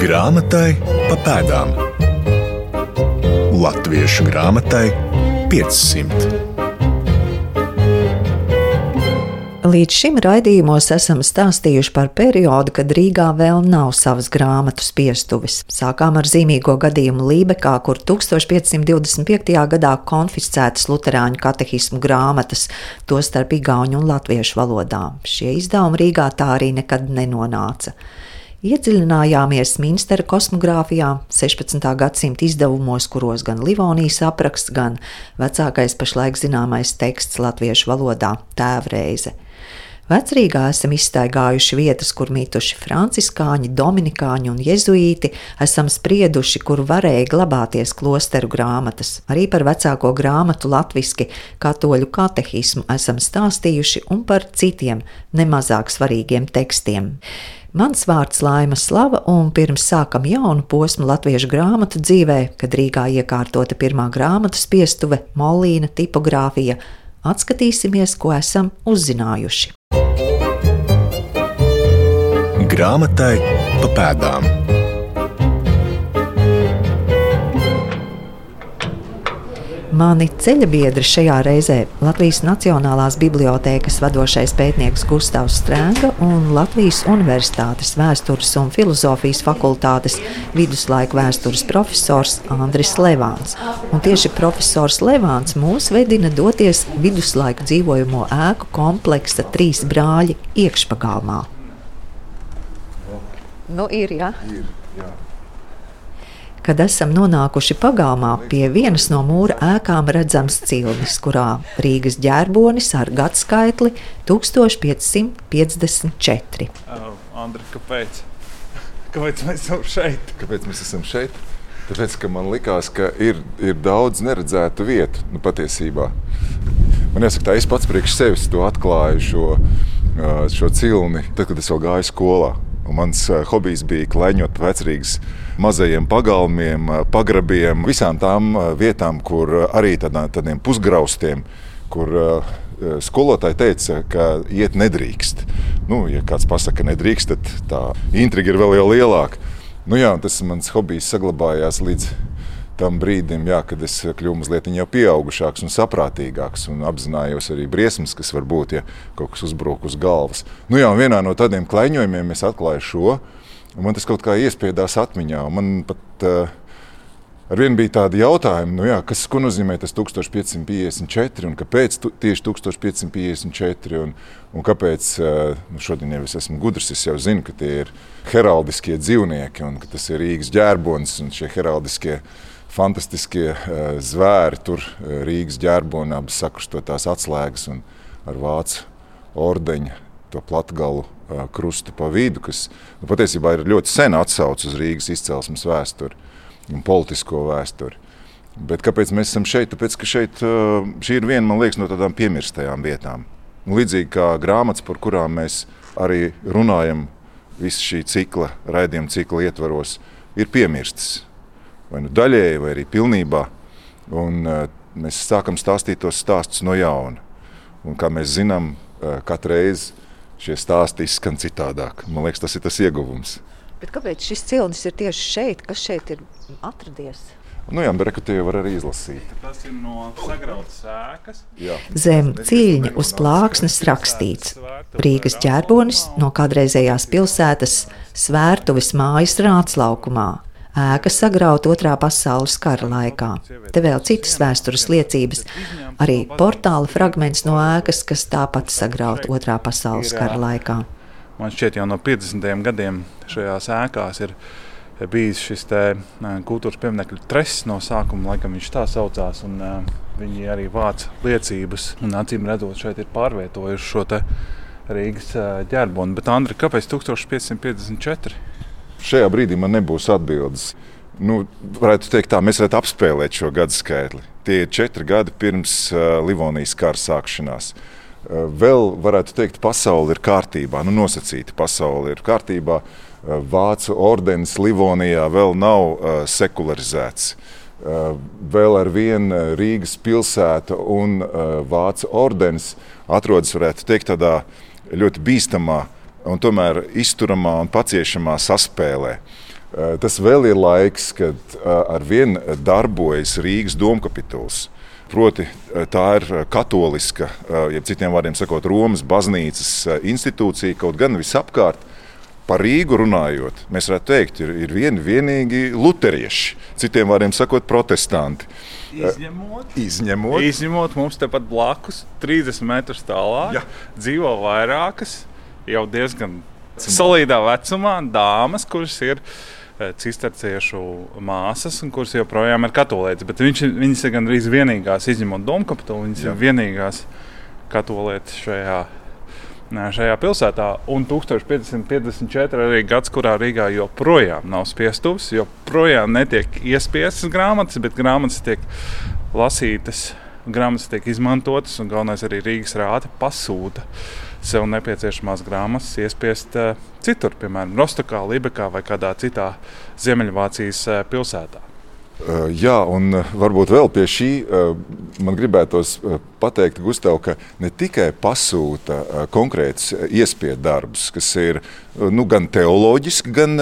Grāmatai pa pēdām. Latviešu grāmatai 500. Līdz šim raidījumos esam stāstījuši par periodu, kad Rīgā vēl nav savas grāmatu spiestuves. Sākām ar zīmīgo gadījumu Lībekā, kur 1525. gadā konfiscētas luterāņu katehismu grāmatas, tostarp igauņu un latviešu valodā. Šie izdevumi Rīgā tā arī nekad nenonāca. Iedziļinājāmies Minstera kosmogrāfijā, 16. gadsimta izdevumos, kuros gan Livonijas apraksts, gan vecākais pašlaik zināmais teksts latviešu valodā - tēvreize. Vecrīgā esam izstaigājuši vietas, kur mītuši franciskāņi, dominikāņi un jezuīti, esam sprieduši, kur varēja glabāties klosteru grāmatas. Arī par vecāko grāmatu latviski katoļu katehismu esam stāstījuši un par citiem nemazāk svarīgiem tekstiem. Mans vārds Laima Slava, un pirms sākam jaunu posmu latviešu grāmatu dzīvē, kad Rīgā iekārtota pirmā grāmatu spiestuve, molīna tipogrāfija, atskatīsimies, ko esam uzzinājuši. Grāmatai pa pēdām. Mani ceļabiedri šajā reizē Latvijas Nacionālās bibliotēkas vadošais pētnieks Gustavs Strēnga un Latvijas Universitātes vēstures un filozofijas fakultātes viduslaiku vēstures profesors Andris Levāns. Un tieši profesors Levāns mūs vedina doties viduslaiku dzīvojamo ēku kompleksa trīs brāļi iekšpagalmā. Nu, ir, ja? ir, jā. Kad esam nonākuši pagalmā, pie vienas no mūra ēkām redzams cilnis, kurā Rīgas ģērbonis ar gadskaitli 1554. Uh, Andri, kāpēc? kāpēc mēs esam šeit? Kāpēc mēs esam šeit? Tāpēc, ka man likās, ka ir, ir daudz neredzētu vietu nu, patiesībā. Man jāsaka, tā es pats priekš sevis to atklāju šo, šo cilni, tad, kad es vēl gāju skolā. Un mans hobijs bija klaiņot pa vecrīgas mazajiem pagalmiem, pagrabiem, visām tām vietām, kur arī tādā, tādiem pusgraustiem, kur skolotāji teica, ka iet nedrīkst. Nu, ja kāds pasaka, ka nedrīkst, tad tā intriga ir vēl lielāka. Nu, jā, tas mans hobijs saglabājās līdz tam brīdim, jā, kad es kļuvu mazliet jau pieaugušāks un saprātīgāks, un apzinājos arī briesmas, kas var būt, ja kaut kas uzbrūk uz galvas. Nu, jā, vienā no tādiem klaiņojumiem es atklāju šo, un man tas kaut kā iespiedās atmiņā. Man pat uh, Arvien bija tādi jautājumi, nu jā, kas nozīmē tas 1554 un kāpēc tu, tieši 1554 un, un kāpēc eh, nu šodien jau es esmu gudrs. Es jau zinu, ka tie ir heraldiskie dzīvnieki un ka tas ir Rīgas ģērbonis un šie heraldiskie dzīvnieki fantastiskie uh, zvēri, tur uh, Rīgas ģērbonā, abas sakrustotās atslēgas un ar vācu ordeņa to platgalu uh, krustu pa vidu, kas nu, patiesībā ir ļoti sen atsauc uz Rīgas izcelsmes vēsturi un politisko vēsturi. Bet kāpēc mēs esam šeit? Tāpēc, ka šeit, šī ir viena liekas, no tādām piemirstajām vietām. Līdzīgi kā grāmatas, par kurām mēs arī runājam, visu šī cikla, raidījuma cikla ietvaros, ir piemirstas vai nu daļēji, vai arī pilnībā. Un, uh, mēs sākam stāstīt tos stāstus no jauna. Un, kā mēs zinām, uh, katru reizi šie stāsti izskan citādāk. Man liekas, tas ir tas ieguvums. Bet kāpēc šis cilnis ir tieši šeit? Kas šeit ir atradies? Nu, jā, jau var arī izlasīt. Tas ir no sagrautas ēkas. Jā. Zem cīņa uz plāksnes rakstīts. Rīgas ķērbonis no kādreizējās pilsētas svērtuves mājas rātslaukumā ēka sagrauta Otrā pasaules kara laikā. Te vēl citas vēstures liecības, arī portāla fragments no ēkas, kas tāpat sagrauta Otrā pasaules kara laikā. Man šķiet, jau no 50. gadiem šajās ēkās ir bijis šis te, kultūras pieminiektu trests no sākuma, laikam viņš tā saucās. Un, viņi arī vāc liecības, un acīm redzot, šeit ir pārvietojuši šo Rīgas ģerboni. Bet, Andri, kāpēc 1554? Šajā brīdī man nebūs atbildes. Nu, varētu teikt, tā mēs varētu apspēlēt šo gadu skaitli. Tie ir četri gadi pirms uh, Livonijas kara sākšanās. Uh, vēl varētu teikt, pasaule ir kārtībā, nu, nosacīta pasaule ir kārtībā. Uh, Vācu ordenis Livonijā vēl nav uh, sekularizēts. Uh, vēl ar vienu Rīgas pilsētu un uh, Vācu ordenis atrodas, varētu teikt, tādā ļoti bīstamā uh, un tomēr izturamā un paciešamā saspēlē. Eh, tas vēl ir laiks, kad eh, ar vienu darbojas Rīgas domkapituls. Proti, eh, tā ir katoliska, jeb citiem vārdiem sakot, Romas baznīcas institūcija, kaut gan visapkārt. Par Rīgu runājot, mēs varētu teikt, ir, ir vieni vienīgi luterieši, citiem vārdiem sakot, protestanti. Izņemot, izņemot. izņemot mums tepat blakus, 30 metrus tālāk, Ja. dzīvo vairākas jau diezgan solīdā vecumā dāmas, kuras ir eh, cisterciešu māsas, un kuras joprojām ir katolītes. Bet viņš, viņas ir gandrīz vienīgās, izņemot Domkapitulu, viņas Jā. ir vienīgās katolītes šajā. Šajā pilsētā un 1554 arī gads, kurā Rīgā joprojām nav spiestuves, joprojām netiek iespiestas grāmatas, bet grāmatas tiek lasītas, grāmatas tiek izmantotas, un galvenais arī Rīgas rāta pasūta sev nepieciešamās grāmatas iespiest uh, citur, piemēram, Rostokā, Libekā vai kādā citā Ziemeļvācijas uh, pilsētā. Uh, Jā, un varbūt vēl pie šī man gribētos pateikt, Gustav, ka ne tikai pasūta konkrēts iespējas darbs, kas ir nu, gan teoloģiski, gan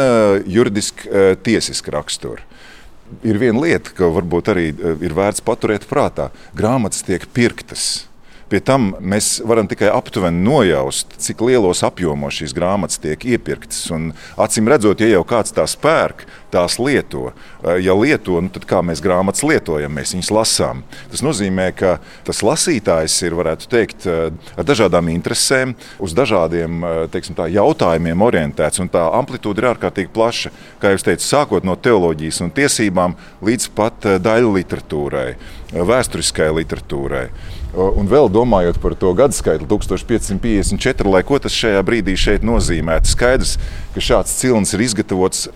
juridiski, tiesiski rakstura. Ir viena lieta, ka varbūt arī ir vērts paturēt prātā. Grāmatas tiek pirktas. Pie tam mēs varam tikai aptuveni nojaust, cik lielos apjomos šīs grāmatas tiek iepirktas. Un, acīm redzot, ja jau kāds tās pērk, tās lieto. Eh, Ja lieto, nu, tad kā mēs grāmatas lietojam, mēs viņus lasām. Tas nozīmē, ka tas lasītājs ir, varētu teikt, eh, ar dažādām interesēm, uz dažādiem eh, teiksim, tā, jautājumiem orientēts. Un tā amplitūda ir ārkārtīgi plaša. Kā jau teicu, sākot no teoloģijas un tiesībām līdz pat daļu literatūrai, vēsturiskai literatūrai. Un vēl domājot par to gadu skaitu, 1554, lai ko tas šajā brīdī šeit nozīmētu, skaidrs, ka šāds cilns ir izgatavots.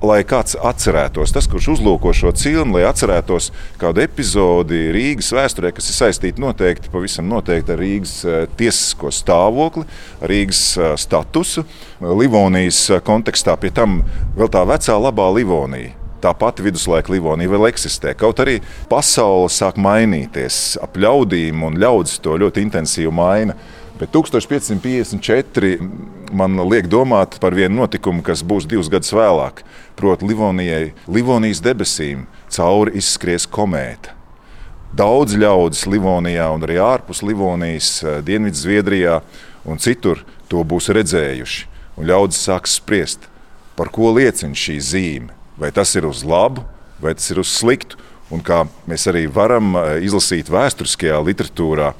Lai kāds atcerētos, tas, kurš uzlūko šo cilnu, lai atcerētos kādu epizodi Rīgas vēsturē, kas ir saistīta noteikti, pavisam noteikti ar Rīgas eh, tiesisko stāvokli, Rīgas eh, statusu, Livonijas eh, kontekstā, pie tam vēl tā vecā labā Livonija. Tā pati viduslaika Livonija vēl eksistē. Kaut arī pasaule sāk mainīties, ap ļaudīm un ļaudis to ļoti intensīvi maina. Bet 1554 man liek domāt par vienu notikumu, kas būs divus gadus vēlāk. Proti, Livonijai, Livonijas debesīm cauri izskries komēta. Daudz ļaudis Livonijā un arī ārpus Livonijas, eh, Dienvidzviedrijā un citur to būs redzējuši. Un ļaudis sāks spriest, par ko liecina šī zīme. Vai tas ir uz labu, vai tas ir uz sliktu. Un kā mēs arī varam eh, izlasīt vēsturiskajā literatūrā,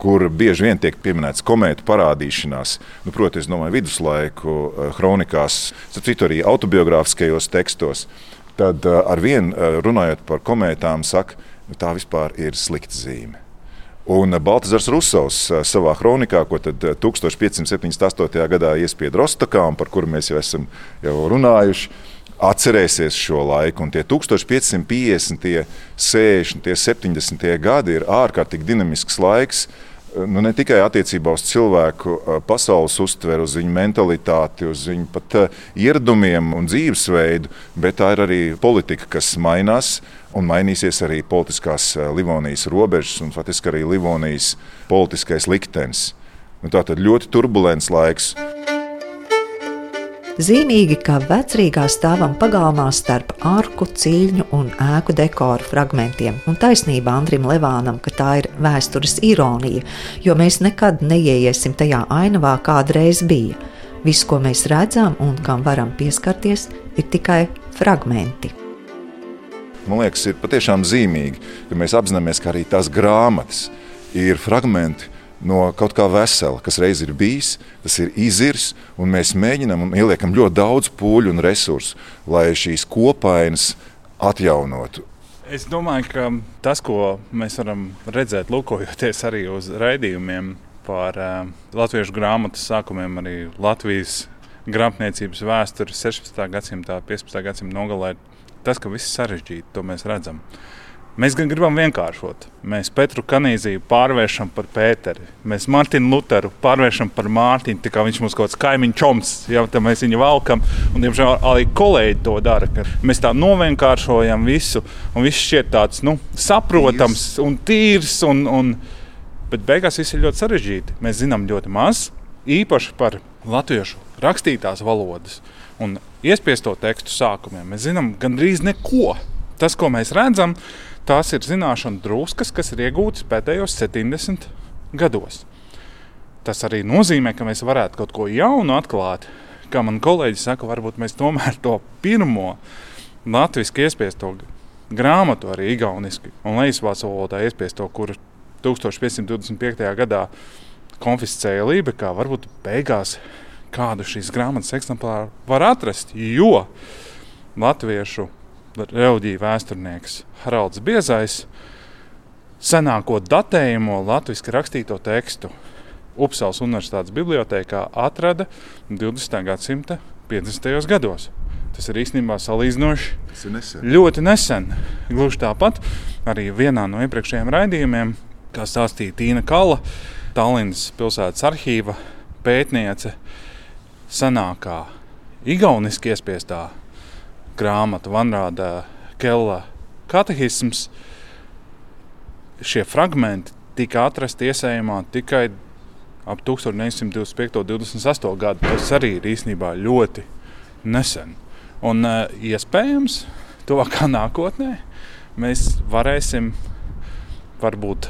kur bieži vien tiek pieminēts komētu parādīšanās, nu, protams, no viduslaiku eh, kronikās, citu arī autobiogrāfiskajos tekstos, tad eh, ar vienu runājot par komētām, saka, nu, tā vispār ir slikta zīme. Un Baltasars Rusovs savā kronikā, ko 1578. gadā iespieda Rostokā, un par kuru mēs jau esam jau runājuši, atcerēsies šo laiku. Un tie 1550, 60, 70 gadi ir ārkārtīgi dinamisks laiks. Nu, ne tikai attiecībā uz cilvēku eh, pasaules uztveri, uz viņu mentalitāti, uz viņu pat eh, ieradumiem un dzīvesveidu, bet tā ir arī politika, kas mainās. Un mainīsies arī politiskās eh, Livonijas robežas un faktiski arī Livonijas politiskais liktenis. Un tā tad ļoti turbulents laiks. Zīmīgi, ka vecrīgā stāvam pagalmā starp arku, ciļņu un ēku dekoru fragmentiem. Un taisnība Andrim Levānam, ka tā ir vēstures ironija, jo mēs nekad neieiesim tajā ainavā, kādreiz bija. Viss, ko mēs redzam un kam varam pieskarties, ir tikai fragmenti. Man liekas, ir patiešām zīmīgi, ka mēs apzināmies, ka arī tās grāmatas ir fragmenti no kaut kā vesela, kas reiz ir bijis, tas ir izirs, un mēs mēģinām un ieliekam ļoti daudz pūļu un resursu, lai šīs kopainas atjaunotu. Es domāju, ka tas, ko mēs varam redzēt, lūkojoties arī uz raidījumiem par uh, latviešu grāmatu sākumiem, arī Latvijas grāmatniecības vēsturi 16. gadsimtā, 15. gadsimta nogalē, tas, ka viss ir sarežģīti, to mēs redzam. Mēs gan gribam vienkāršot. Mēs Petru Kanīziju pārvēršam par Pēteri. Mēs Martinu Lutheru pārvēršam par Mārtiņu. Tā kā viņš mums kaut kāds kaimiņš čoms, jau tā mēs viņu valkam. Un, diemžēl, arī kolēģi to dara. Mēs tā novienkāršojam visu, un viss šķiet tāds nu, saprotams tīrs. un tīrs. Un, un, bet beigās viss ir ļoti sarežģīti. Mēs zinām ļoti maz, īpaši par latviešu rakstītās valodas un iespiesto tekstu sākumiem mēs zinām gandrīz neko. Tas, ko mēs redzam, tās ir zināšanu druskas, kas ir iegūtas pēdējos 70 gados. Tas arī nozīmē, ka mēs varētu kaut ko jaunu atklāt. Kā man kolēģi saka, varbūt mēs tomēr to pirmo latviešu iespiesto grāmatu, arī igauniski un leģislācijas valodā iespiesto, kuru 1525. gadā konfiscēja Lībekā, varbūt beigās kādu šīs grāmatas eksemplāru var atrast. Jo latviešu reliģija vēsturnieks Haralds Biezais senāko datējumu latviešu rakstīto tekstu Upsals Universitātes bibliotekā atrada 20. gadsimta 50. gados. Tas ir īstenībā salīdzinoši nesen. ļoti nesen. Gluži tāpat arī vienā no iepriekšējiem raidījumiem, kā stāstīja Tīna Kala, Tallinas pilsētas arhīva pētniece, senākā igauniski iespiestā grāmata Vanrāda Kella katehisms. Šie fragmenti tika atrasti iesējumā tikai ap 1925. un 28. gadu. Tas arī ir īstenībā ļoti nesen. Un uh, iespējams, tuvākā nākotnē mēs varēsim varbūt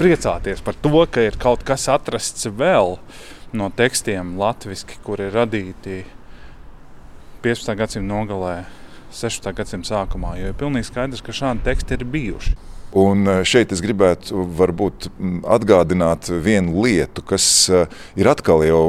priecāties par to, ka ir kaut kas atrasts vēl no tekstiem latviešu, kuri ir radīti 15. gadsimta nogalē, 16. gadsimta sākumā. Jo ir pilnīgi skaidrs, ka šādi teksti ir bijuši. Un šeit es gribētu varbūt atgādināt vienu lietu, kas ir atkal jau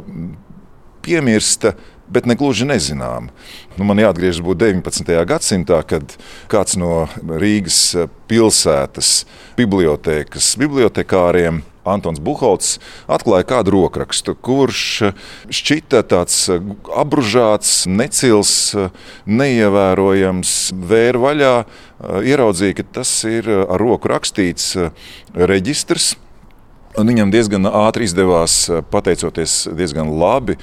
piemirsta, bet ne gluži nezinām. Nu, man jāatgriežas 19. gadsimtā, kad kāds no Rīgas pilsētas bibliotekas bibliotekāriem Antons Buhalts atklāja kādu rokrakstu, kurš šķita tāds apbružāts, necils, neievērojams, vēra vaļā. Ieraudzīja, ka tas ir ar roku rakstīts reģistrs Un viņam diezgan ātri izdevās, pateicoties diezgan labi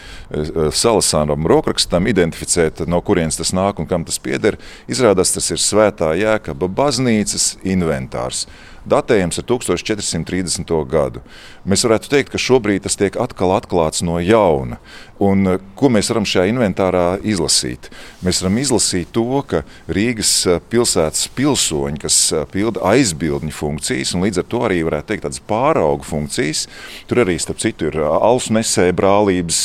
salasānam rokrakstam, identificēt, no kurienes tas nāk un kam tas pieder. Izrādās, tas ir Svētā Jēkaba baznīcas inventārs datējams ar 1430. gadu. Mēs varētu teikt, ka šobrīd tas tiek atkal atklāts no jauna. Un, eh, ko mēs varam šajā inventārā izlasīt? Mēs varam izlasīt to, ka Rīgas eh, pilsētas pilsoņi, kas eh, pilda aizbildņu funkcijas, un līdz ar to arī varētu teikt tādas pārauga funkcijas, tur arī, starp citu, ir alus nesēja brālības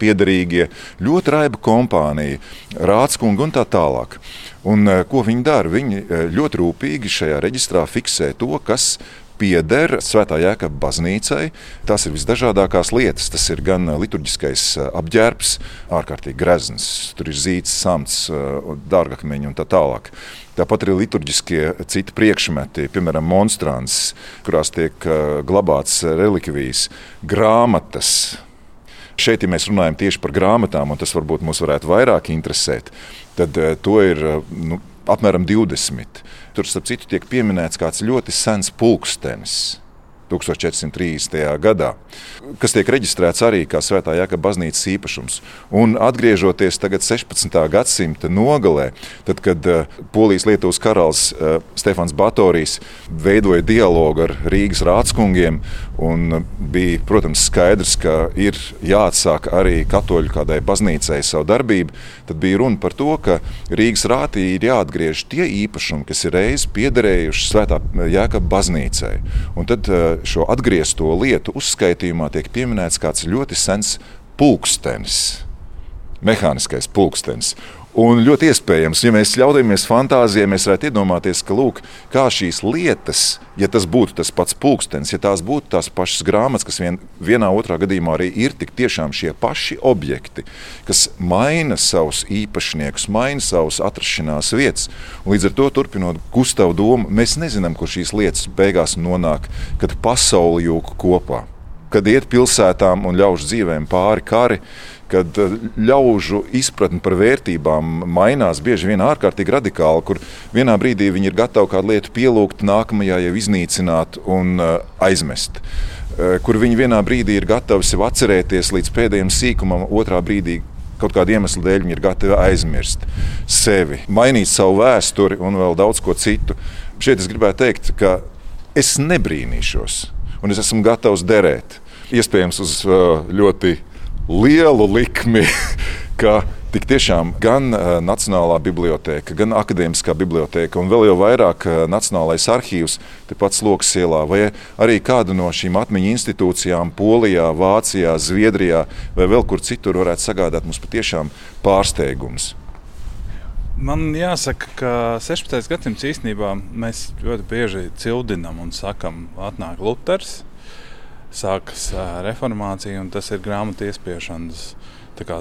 piederīgie, ļoti raiba kompānija, rādskungi un tā tālāk. Un, ko viņi dara? Viņi ļoti rūpīgi šajā reģistrā fiksē to, kas pieder Svētā Jēkabā baznīcai. Tās ir visdažādākās lietas. Tas ir gan liturģiskais apģērbs, ārkārtīgi grezns, tur ir zīts, samts, dārgakmeņi un tā tālāk. Tāpat arī liturģiskie citi priekšmeti, piemēram, monstrāns, kurās tiek glabāts relikvijas, grāmatas. Šeit, ja mēs runājam tieši par grāmatām, un tas varbūt mūs varētu vairāk interesēt, tad to ir nu, apmēram 20. Tur, starp citu, tiek pieminēts kāds ļoti sens pulkstenis. 1430. gadā, kas tiek reģistrēts arī kā Svētā Jākapa baznīcas īpašums. Un atgriežoties tagad 16. gadsimta nogalē, tad, kad uh, Polijas-Lietuvas karalis uh, Stefans Batorijs veidoja dialogu ar Rīgas rādskungiem, un bija, protams, skaidrs, ka ir jāatsāk arī katoļu kādai baznīcai savu darbību, tad bija runa par to, ka Rīgas rātī ir jāatgriež tie īpašumi, kas ir reiz piederējuši Svētā Jākapa baznīcai. Un tad šo atgriezto lietu uzskaitījumā tiek pieminēts kāds ļoti sens pulkstenis, mehāniskais pulkstenis. Un ļoti iespējams, ja mēs ļaudamies fantāzijai, mēs varētu iedomāties, ka lūk, šīs lietas, ja tas būtu tas pats pulkstenis, ja tās būtu tās pašas grāmatas, kas vien, vienā otrā gadījumā arī ir tik tiešām šie paši objekti, kas maina savus īpašniekus, maina savus atrašanās vietas. Un līdz ar to, turpinot Gustavu domu, mēs nezinām, kur šīs lietas beigās nonāk, kad pasauli jūka kopā. Kad iet pilsētām un ļaužu dzīvēm pāri kari, kad eh, ļaužu izpratne par vērtībām mainās bieži vien ārkārtīgi radikāli, kur vienā brīdī viņi ir gatavi kādu lietu pielūgt, nākamajā jau iznīcināt un uh, aizmest. Uh, kur viņi vienā brīdī ir gatavi sev atcerēties līdz pēdējiem sīkumam, otrā brīdī kaut kāda iemesla dēļ viņi ir gatavi aizmirst sevi, mainīt savu vēsturi un vēl daudz ko citu. Šeit es gribētu teikt, ka es nebrīnīšos, un es esmu gatavs derēt. Iespējams, uz ļoti lielu likmi, Tik tiešām gan uh, Nacionālā biblioteka, gan Akademiskā biblioteka, un vēl jau vairāk uh, Nacionālais arhīvs, tepat Slokas ielā, vai arī kāda no šīm atmiņu institūcijām, Polijā, Vācijā, Zviedrijā vai vēl kur citur varētu sagādāt mums patiešām pārsteigumus. Man jāsaka, ka 16. gadsimts īstenībā mēs ļoti bieži cildinām un sakām, atnāk Luters, sākas reformācija, un tas ir grāmatu iespiešanas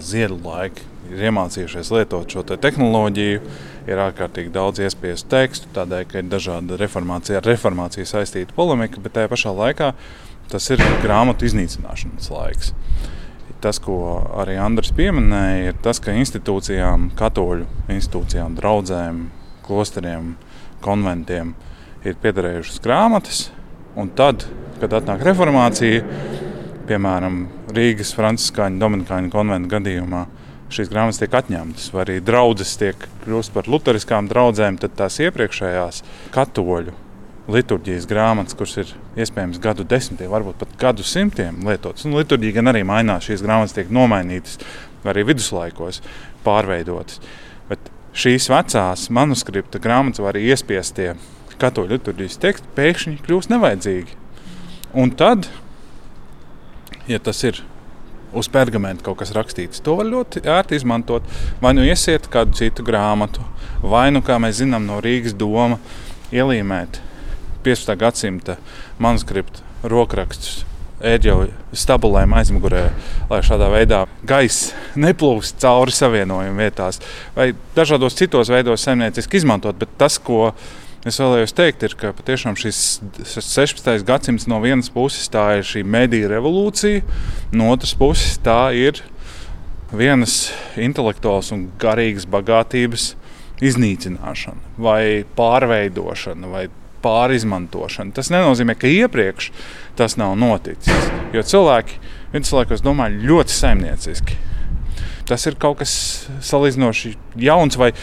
ziedu laiki. Ir iemācījušies lietot šo te tehnoloģiju, ir ārkārtīgi daudz iespēju tekstu, tādēļ, ka ir dažāda reformācija, ar reformāciju saistīta polemika, bet tajā pašā laikā tas ir grāmatu iznīcināšanas laiks. Tas, ko arī Andris pieminēja, ir tas, ka institūcijām, katoļu institūcijām, draugiem, klosteriem, konventiem ir piederējušas grāmatas, un tad, kad atnāk reformācija, piemēram, Rīgas Franciskāņu Dominikāņu konventu gadījumā šīs grāmatas tiek atņemtas, vai arī draudzes tiek kļūst par luteriskām draudzēm, tad tās iepriekšējās katoļu liturģijas grāmatas, kuras ir iespējams gadu desmitiem, varbūt pat gadu simtiem lietotas. Un liturģija gan arī mainās, šīs grāmatas tiek nomainītas, arī viduslaikos pārveidotas. Bet šīs vecās manuskripta grāmatas vai arī iespiestie katoļu liturģijas teksti pēkšņi kļūst nevajadzīgi. Un tad ja tas ir uz pergamenta kaut kas rakstīts, to var ļoti ērti izmantot. Vai nu iesiet kādu citu grāmatu, vai nu, kā mēs zinām, no Rīgas doma ielīmēt 15. gadsimta manuskriptu rokrakstus. Ēģeļu stabulēm aizmugurē, lai šādā veidā gaisa neplūst cauri savienojumu vietās, vai dažādos citos veidos saimnieciski izmantot. Bet tas, ko Es vēlējos teikt, ir, ka patiešām šis 16. gadsimts no vienas puses tā ir šī mediju revolūcija, no otras puses tā ir vienas intelektuālas un garīgas bagātības iznīcināšana vai pārveidošana vai pārizmantošana. Tas nenozīmē, ka iepriekš tas nav noticis. Jo cilvēki viduslaikos domā ļoti saimnieciski. Tas ir kaut kas salīdzinoši jauns vai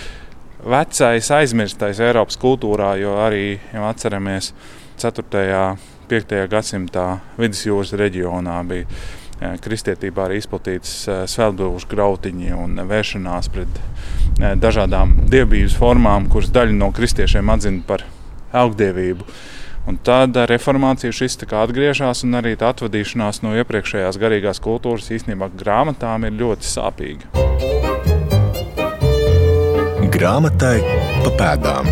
vecais, aizmirstais Eiropas kultūrā, jo arī jau atceramies 4. un 5. gadsimtā vidusjūras reģionā bija eh, kristietībā arī izplatīts eh, svētbūvšu grautiņi un vēršanās pret eh, dažādām dievības formām, kuras daļa no kristiešiem atzina par augdievību. Un tad reformācija šis atgriežas, un arī tā atvadīšanās no iepriekšējās garīgās kultūras īstenībā grāmatām ir ļoti sāpīga. Grāmatai pa pēdām.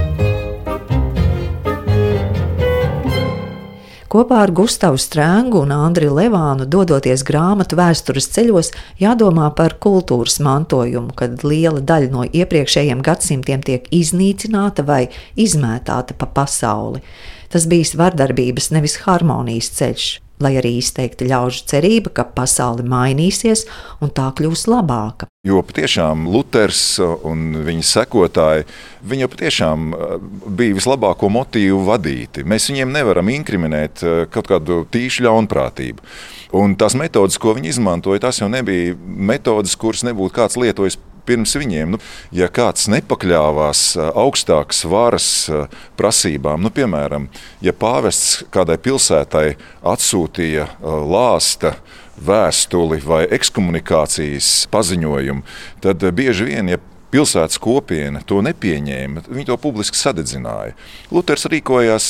Kopā ar Gustavu Strēngu un Andriu Levānu dodoties grāmatu vēstures ceļos, jādomā par kultūras mantojumu, kad liela daļa no iepriekšējiem gadsimtiem tiek iznīcināta vai izmētāta pa pasauli. Tas bijis vardarbības, nevis harmonijas ceļš lai arī izteikti ļaužu cerība, ka pasaule mainīsies un tā kļūs labāka. Jo patiešām Luters un viņa sekotāji, viņi patiešām eh, bija vislabāko motīvu vadīti. Mēs viņiem nevaram inkriminēt eh, kaut kādu tīšu ļaunprātību. Un tās metodas, ko viņi izmantoja, tas jau nebija metodas, kuras nebūtu kāds lietojis pirms viņiem. Nu, ja kāds nepakļāvās augstākas varas prasībām, nu, piemēram, ja pāvests kādai pilsētai atsūtīja lāsta vēstuli vai ekskomunikācijas paziņojumu, tad bieži vien, ja Pilsētas kopiena to nepieņēma, viņi to publiski sadedzināja. Luters rīkojās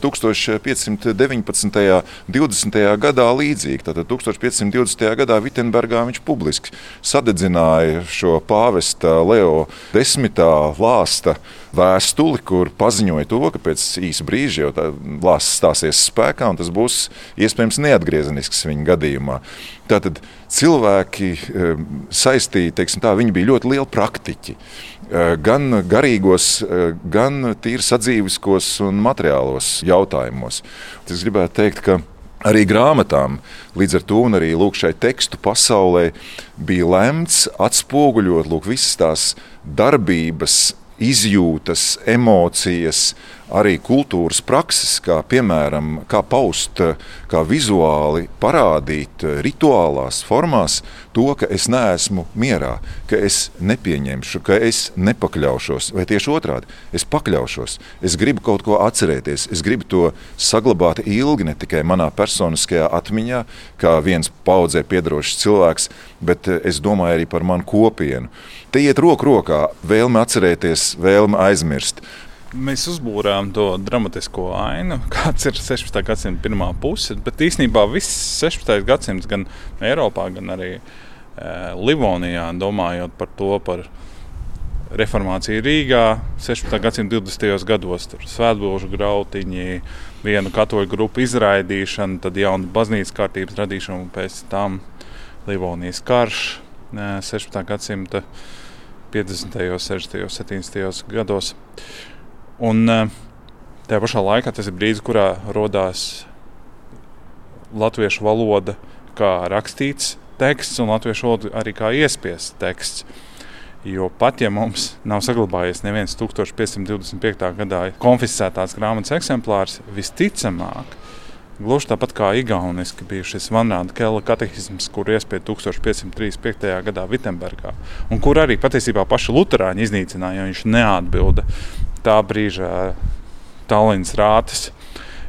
1519. un 20. gadā līdzīgi. Tātad 1520. gadā Vitsenburgā viņš publiski sadedzināja šo pāvesta Leo desmitā lāsta vēstuli, kur paziņoja to, ka pēc īsa brīža jau tā lāsts stāsies spēkā un tas būs iespējams neatgriezenisks viņa gadījumā. Tātad cilvēki ehm, saistīti, teiksim, tā, viņi bija ļoti lieli praktiķi. Ehm, gan garīgos, ehm, gan tīri sadzīviskos un materiālos jautājumos. Es gribētu teikt, ka arī grāmatām, līdz ar to arī lūk, šai tekstu pasaulē bija lemts atspoguļot lūk, visas tās darbības, izjūtas, emocijas, arī kultūras prakses, kā piemēram, kā paust, kā vizuāli parādīt rituālās formās to, ka es neesmu mierā, ka es nepieņemšu, ka es nepakļaušos, vai tieši otrādi - es pakļaušos. Es gribu kaut ko atcerēties, es gribu to saglabāt ilgi, ne tikai manā personiskajā atmiņā, kā viens paudzē piedarošs cilvēks, bet es domāju arī par manu kopienu. Te iet roku rokā vēlme atcerēties, vēlme aizmirst. Mēs uzbūvējām to dramatisko ainu, kāds ir 16. gadsimta pirmā puse. Bet īstenībā viss 16. gadsimts gan Eiropā, gan arī e, Livonijā, domājot par to, par reformāciju Rīgā 16. gadsimta 20. gados, tur svētbožu grautiņi, vienu katoļu grupu izraidīšana, tad jauna baznīcas kārtības radīšana un pēc tam Livonijas karš 16. E, gadsimta 50., 60., 70. gados. Un e, tajā pašā laikā tas ir brīdis, kurā radās latviešu valoda kā rakstīts teksts un latviešu valoda arī kā iespiests teksts. Jo pat ja mums nav saglabājies neviens 1525. gadā konfiscētās grāmatas eksemplārs, visticamāk, Gluži tāpat kā Igauniski bija šis Vanāda Kela katehisms, kur iespēja 1535. gadā Vitsenburgā, un kur arī patiesībā paši Lutāņi iznīcināja, jo viņš neatbilda tā brīža Tallinas rātes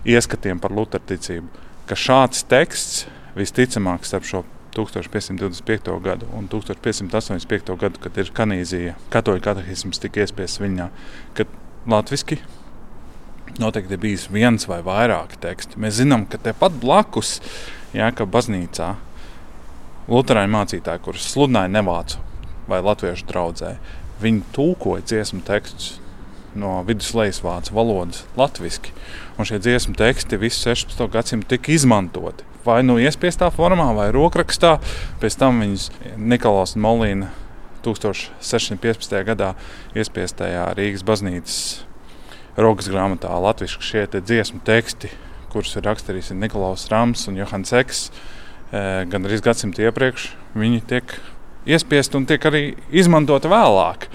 ieskatiem par Lutāņu ka šāds teksts visticamāk starp šo 1525. gadu un 1585. gadu, kad ir kanīzija, katoļu katehisms tika iespējas viņā, kad latviski noteikti ir bijis viens vai vairāki teksti. Mēs zinām, ka tepat blakus Jēkabā baznīcā Lutāņu mācītāji, kurus sludināja Nevācu vai Latviešu draugzē, viņi tulkoja dziesmu tekstus no viduslejas vācu valodas latviešu. Un šie dziesmu teksti visu 16. gadsimtu tika izmantoti. Vai nu iespiestā formā, vai rokrakstā. Pēc tam viņas Niklaus Molīna 1615. gadā iespiestajā Rīgas baznīcas rokas grāmatā latviešu šie te dziesmu teksti, kurus ir rakstījis Niklaus Rams un Johans Eks, e, gan arī gadsimtu iepriekš, viņi tiek iespiesti un tiek arī izmantoti vēlāk.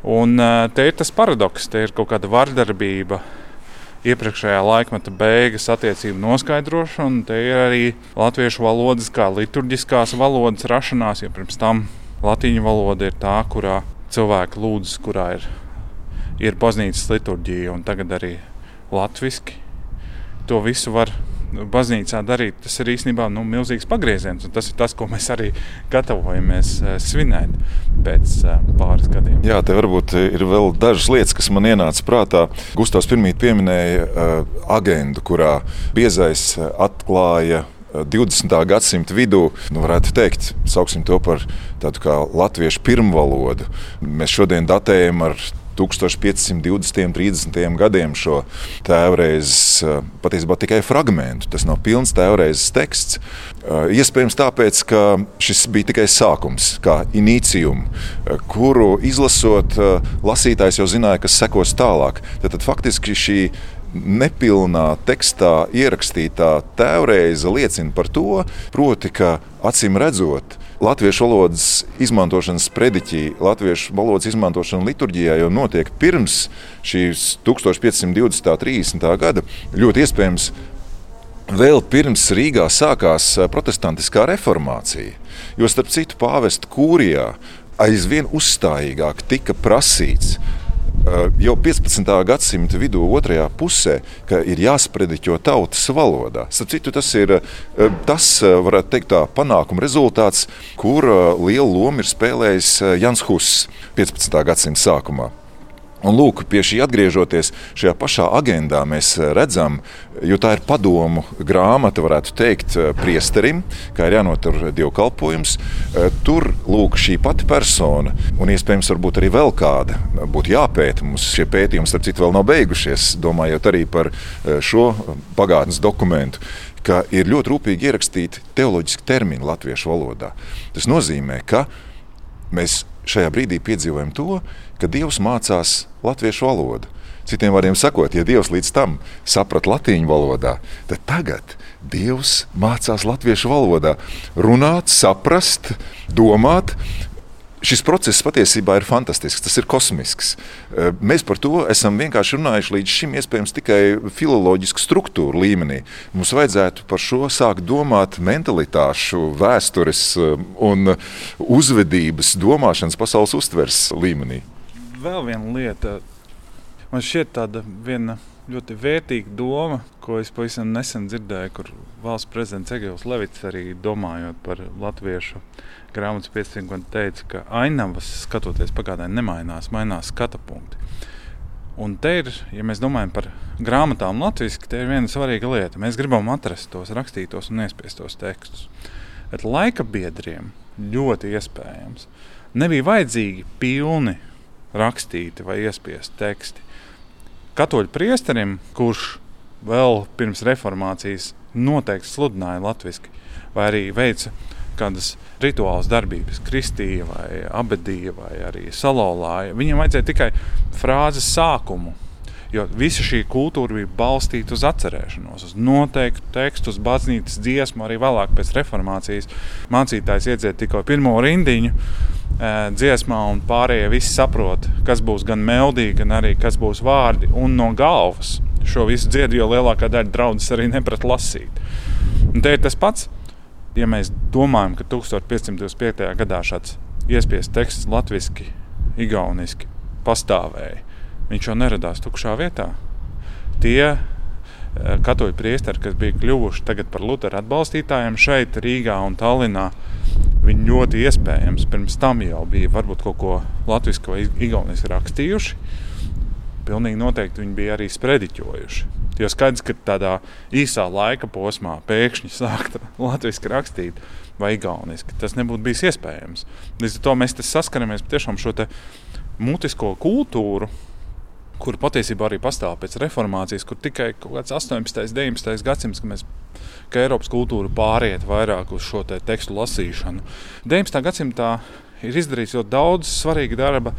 Un te ir tas paradoks, te ir kaut kāda vardarbība. Iepriekšējā laikmeta beigas attiecību noskaidrošana, un te ir arī latviešu valodas kā liturģiskās valodas rašanās, jo pirms tam latīņu valoda ir tā, kurā cilvēki lūdz, kurā ir ir baznīcas liturģija, un tagad arī latviešu. To visu var baznīcā darīt. Tas ir īstenībā nu, milzīgs pagrieziens, tas ir tas, ko mēs arī gatavojamies uh, svinēt pēc uh, pāris gadiem. Jā, te varbūt ir vēl dažas lietas, kas man ienāca prātā. Gustavs pirmie pieminēja uh, agendu, kurā biezais atklāja 20. gadsimta vidū, nu, varētu teikt, sauksim to par tādu kā latviešu pirmvalodu. Mēs šodien datējam ar 1520. un 30. gadiem šo tēvreizes eh, patiesībā tikai fragment. Tas nav pilns tēvreizes teksts. Eh, iespējams, tāpēc, ka šis bija tikai sākums, kā inicium, eh, kuru izlasot, lasītājs jau zināja, kas sekos tālāk. Tad, tad faktiski šī nepilnā tekstā ierakstītā tēvreize liecina par to, proti, ka acīm redzot, latviešu valodas izmantošanas prediķī, latviešu valodas izmantošana liturģijā jau notiek pirms šīs 1520. un 30. gada. Ļoti iespējams, vēl pirms Rīgā sākās protestantiskā reformācija. Jo starp citu, pāvesta kūrijā aizvien uzstājīgāk tika prasīts Eh, jau 15. gadsimta vidū, otrajā pusē, ka ir jāsprediķo tautas valodā. Citu, tas ir eh, tas, eh, varētu teikt, tā panākuma rezultāts, kur lielu lomu ir spēlējis Jans Huss 15. gadsimta sākumā. Un lūk, pie šī atgriežoties šajā pašā agendā, mēs redzam, jo tā ir padomu grāmata, varētu teikt, priesterim, kā ir jānotur dievkalpojums. Tur lūk, šī pati persona, un iespējams, arī vēl kāda, būtu jāpēta. Mums šie pētījumi, starp citu, vēl nav beigušies, domājot arī par šo pagātnes dokumentu ka ir ļoti rūpīgi ierakstīti teoloģiski termini latviešu valodā. Tas nozīmē, ka mēs šajā brīdī piedzīvojam to, ka Dievs mācās latviešu valodu. Citiem vārdiem sakot, ja Dievs līdz tam saprata latīņu valodā, tad tagad Dievs mācās latviešu valodā runāt, saprast, domāt. Šis process patiesībā ir fantastisks, tas ir kosmisks. Mēs par to esam vienkārši runājuši līdz šim, iespējams, tikai filoloģisku struktūru līmenī. Mums vajadzētu par šo sākt domāt mentalitāšu, vēstures un uzvedības, domāšanas, pasaules uztveres līmenī. Vēl viena lieta, man šķiet, tāda viena ļoti vērtīga doma, ko es pavisam nesen dzirdēju, kur valsts prezidents Egils Levits arī domājot par latviešu grāmatas piecdesmit teica, ka ainavas skatoties pagātnē nemainās, mainās skatu punkti. Un te ir, ja mēs domājam par grāmatām latviešu, te ir viena svarīga lieta. Mēs gribam atrast tos rakstītos un iespiestos tekstus. Bet laika biedriem ļoti iespējams nebija vajadzīgi pilni rakstīti vai iespiesti teksti. Katoļu priesterim, kurš vēl pirms reformācijas noteikti sludināja latviešu, vai arī veica kādas rituālas darbības, kristīja vai abadīja vai arī salolāja. Viņam vajadzēja tikai frāzes sākumu. Jo visa šī kultūra bija balstīta uz atcerēšanos, uz noteiktu tekstu, uz baznīcas dziesmu, arī vēlāk pēc reformācijas. Mācītājs iedziet tikai pirmo rindiņu dziesmā, un pārējie visi saprot, kas būs gan melodija, gan arī kas būs vārdi. Un no galvas šo visu dziedu, jo lielākā daļa draudzes arī neprat lasīt. Un te ir tas pats ja mēs domājam, ka 1525. gadā šāds iespiests teksts latviešu, igauniski pastāvēja, viņš jau neradās tukšā vietā. Tie katoļu priesteri, kas bija kļuvuši par Lutera atbalstītājiem šeit, Rīgā un Tallinā, viņi ļoti iespējams pirms tam jau bija varbūt kaut ko latviešu vai igauniski rakstījuši. Pilnīgi noteikti viņi bija arī sprediķojuši. Jo skaidrs, ka tādā īsā laika posmā pēkšņi sākt latviešu rakstīt vai igauniski, tas nebūtu bijis iespējams. Līdz ar to mēs saskaramies tiešām šo mutisko kultūru, kur patiesībā arī pastāv pēc reformācijas, kur tikai 18. un 19. gadsimts, kad mēs ka Eiropas kultūra pāriet vairāk uz šo te tekstu lasīšanu. 19. gadsimtā ir izdarīts ļoti daudz svarīga darba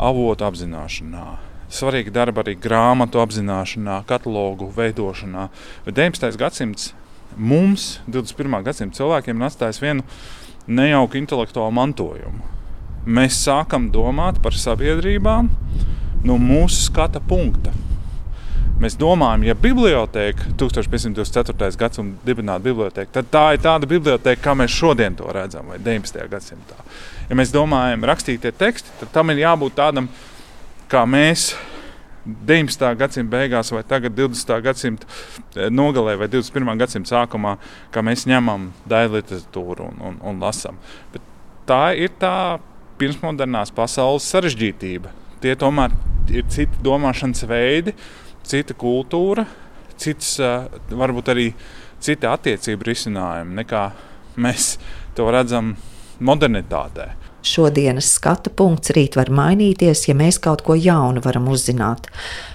avotu apzināšanā svarīga darba arī grāmatu apzināšanā, katalogu veidošanā. Bet 19. gadsimts mums, 21. gadsimta cilvēkiem, ir atstājis vienu nejauku intelektuālu mantojumu. Mēs sākam domāt par sabiedrībām no mūsu skata punkta. Mēs domājam, ja biblioteka 1524. gadsimta dibināta biblioteka, tad tā ir tāda biblioteka, kā mēs šodien to redzam, vai 19. gadsimtā. Ja mēs domājam, rakstītie teksti, tad tam ir jābūt tādam kā mēs 19. gadsimta beigās, vai tagad 20. gadsimta eh, nogalē, vai 21. gadsimta sākumā, kā mēs ņemam daļu literatūru un, un, un lasām. Tā ir tā pirmsmodernās pasaules sarežģītība. Tie tomēr ir citi domāšanas veidi, cita kultūra, cits, eh, varbūt arī citi attiecību risinājumi nekā mēs to redzam modernitātē. Šodienas skatu punkts rīt var mainīties, ja mēs kaut ko jaunu varam uzzināt.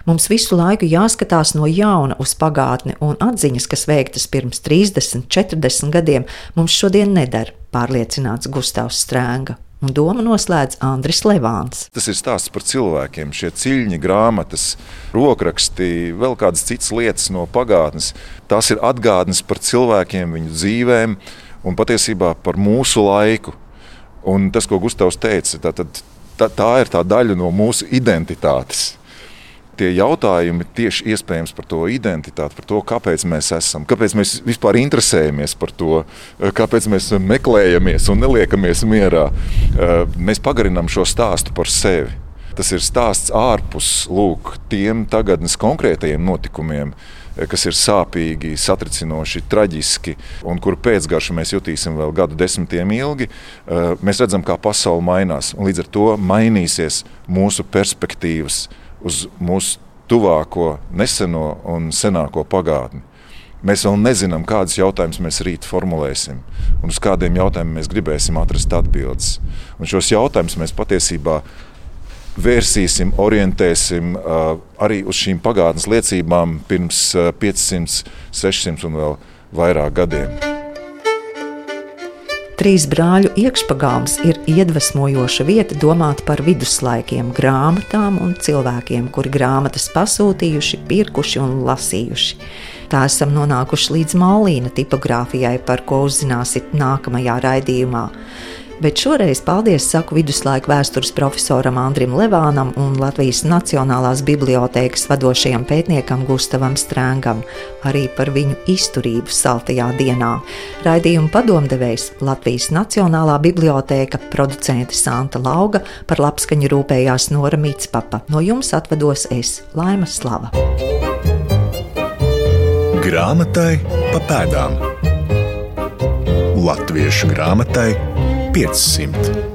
Mums visu laiku jāskatās no jauna uz pagātni, un atziņas, kas veiktas pirms 30, 40 gadiem, mums šodien nedara, pārliecināts Gustavs Strēnga. Un domu noslēdz Andris Levāns. Tas ir stāsts par cilvēkiem, šie ciļņi, grāmatas, rokraksti, vēl kādas citas lietas no pagātnes. Tas ir atgādnes par cilvēkiem, viņu dzīvēm un patiesībā par mūsu laiku. Un tas, ko Gustavs teica, tā, tā, tā ir tā daļa no mūsu identitātes. Tie jautājumi tieši iespējams par to identitāti, par to, kāpēc mēs esam, kāpēc mēs vispār interesējamies par to, kāpēc mēs meklējamies un neliekamies mierā. Mēs pagarinām šo stāstu par sevi. Tas ir stāsts ārpus lūk, tiem tagadnes konkrētajiem notikumiem, kas ir sāpīgi, satricinoši, traģiski, un kuru pēcgaršu mēs jutīsim vēl gadu desmitiem ilgi, eh, mēs redzam, kā pasaule mainās. Līdz ar to mainīsies mūsu perspektīvas uz mūsu tuvāko, neseno un senāko pagātni. Mēs vēl nezinām, kādus jautājumus mēs rīt formulēsim, un uz kādiem jautājumiem mēs gribēsim atrast atbildes. Un šos jautājumus mēs patiesībā vērsīsim, orientēsim arī uz šīm pagātnes liecībām pirms uh, 500, 600 un vēl vairāk gadiem. Trīs brāļu iekšpagāms ir iedvesmojoša vieta domāt par viduslaikiem, grāmatām un cilvēkiem, kuri grāmatas pasūtījuši, pirkuši un lasījuši. Tā esam nonākuši līdz Mālīna tipogrāfijai, par ko uzzināsiet nākamajā raidījumā. Bet šoreiz paldies saku viduslaiku vēstures profesoram Andrim Levānam un Latvijas Nacionālās bibliotēkas vadošajam pētniekam Gustavam Strēngam arī par viņu izturību saltajā dienā. Raidījuma padomdevējs Latvijas Nacionālā bibliotēka producente Santa Lauga par labskaņu rūpējās Nora Mitspapa. No jums atvados es, Laima Slava. Grāmatai pa pēdām. Latviešu grāmatai 500.